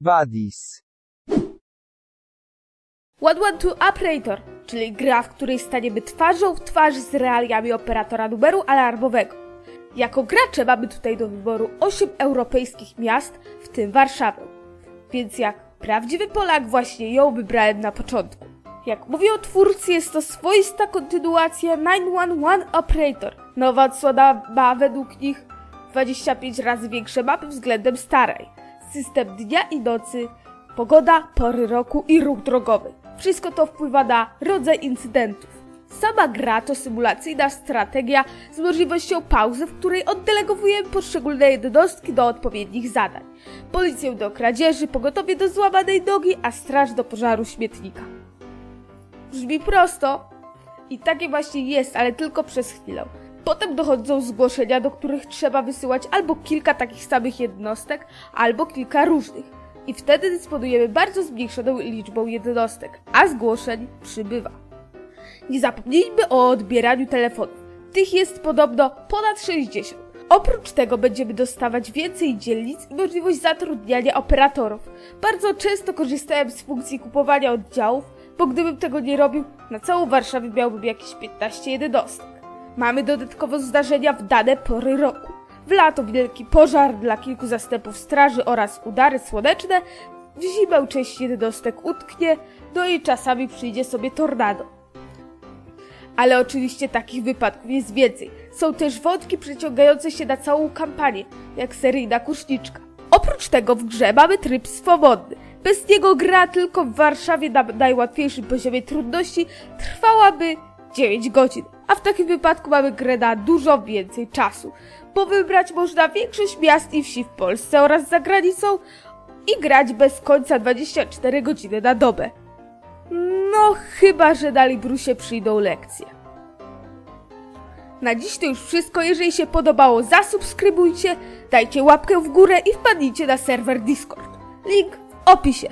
Vadis. What One to Operator, czyli gra, w której staniemy twarzą w twarz z realiami operatora numeru alarmowego. Jako gracze mamy tutaj do wyboru 8 europejskich miast, w tym Warszawę. Więc jak prawdziwy Polak właśnie ją wybrałem na początku. Jak mówią twórcy, jest to swoista kontynuacja 911 Operator. Nowa odsłona ma według nich 25 razy większe mapy względem starej. System dnia i nocy, pogoda, pory roku i ruch drogowy. Wszystko to wpływa na rodzaj incydentów. Sama gra to symulacyjna strategia z możliwością pauzy, w której oddelegowujemy poszczególne jednostki do odpowiednich zadań. Policję do kradzieży, pogotowie do złamanej nogi, a straż do pożaru śmietnika. Brzmi prosto i takie właśnie jest, ale tylko przez chwilę. Potem dochodzą zgłoszenia, do których trzeba wysyłać albo kilka takich samych jednostek, albo kilka różnych. I wtedy dysponujemy bardzo zmniejszoną liczbą jednostek, a zgłoszeń przybywa. Nie zapomnijmy o odbieraniu telefonów. Tych jest podobno ponad 60. Oprócz tego będziemy dostawać więcej dzielnic i możliwość zatrudniania operatorów. Bardzo często korzystałem z funkcji kupowania oddziałów, bo gdybym tego nie robił, na całą Warszawę miałbym jakieś 15 jednostek. Mamy dodatkowo zdarzenia w dane pory roku. W lato wielki pożar dla kilku zastępów straży oraz udary słoneczne, w zimę część jednostek utknie, no i czasami przyjdzie sobie tornado. Ale oczywiście takich wypadków jest więcej. Są też wątki przeciągające się na całą kampanię, jak seryjna kuszniczka. Oprócz tego w grze mamy tryb swobodny. Bez niego gra tylko w Warszawie na najłatwiejszym poziomie trudności trwałaby 9 godzin, a w takim wypadku mamy grę na dużo więcej czasu, bo wybrać można większość miast i wsi w Polsce oraz za granicą i grać bez końca 24 godziny na dobę. No, chyba, że na Librusie przyjdą lekcje. Na dziś to już wszystko. Jeżeli się podobało, zasubskrybujcie, dajcie łapkę w górę i wpadnijcie na serwer Discord. Link w opisie.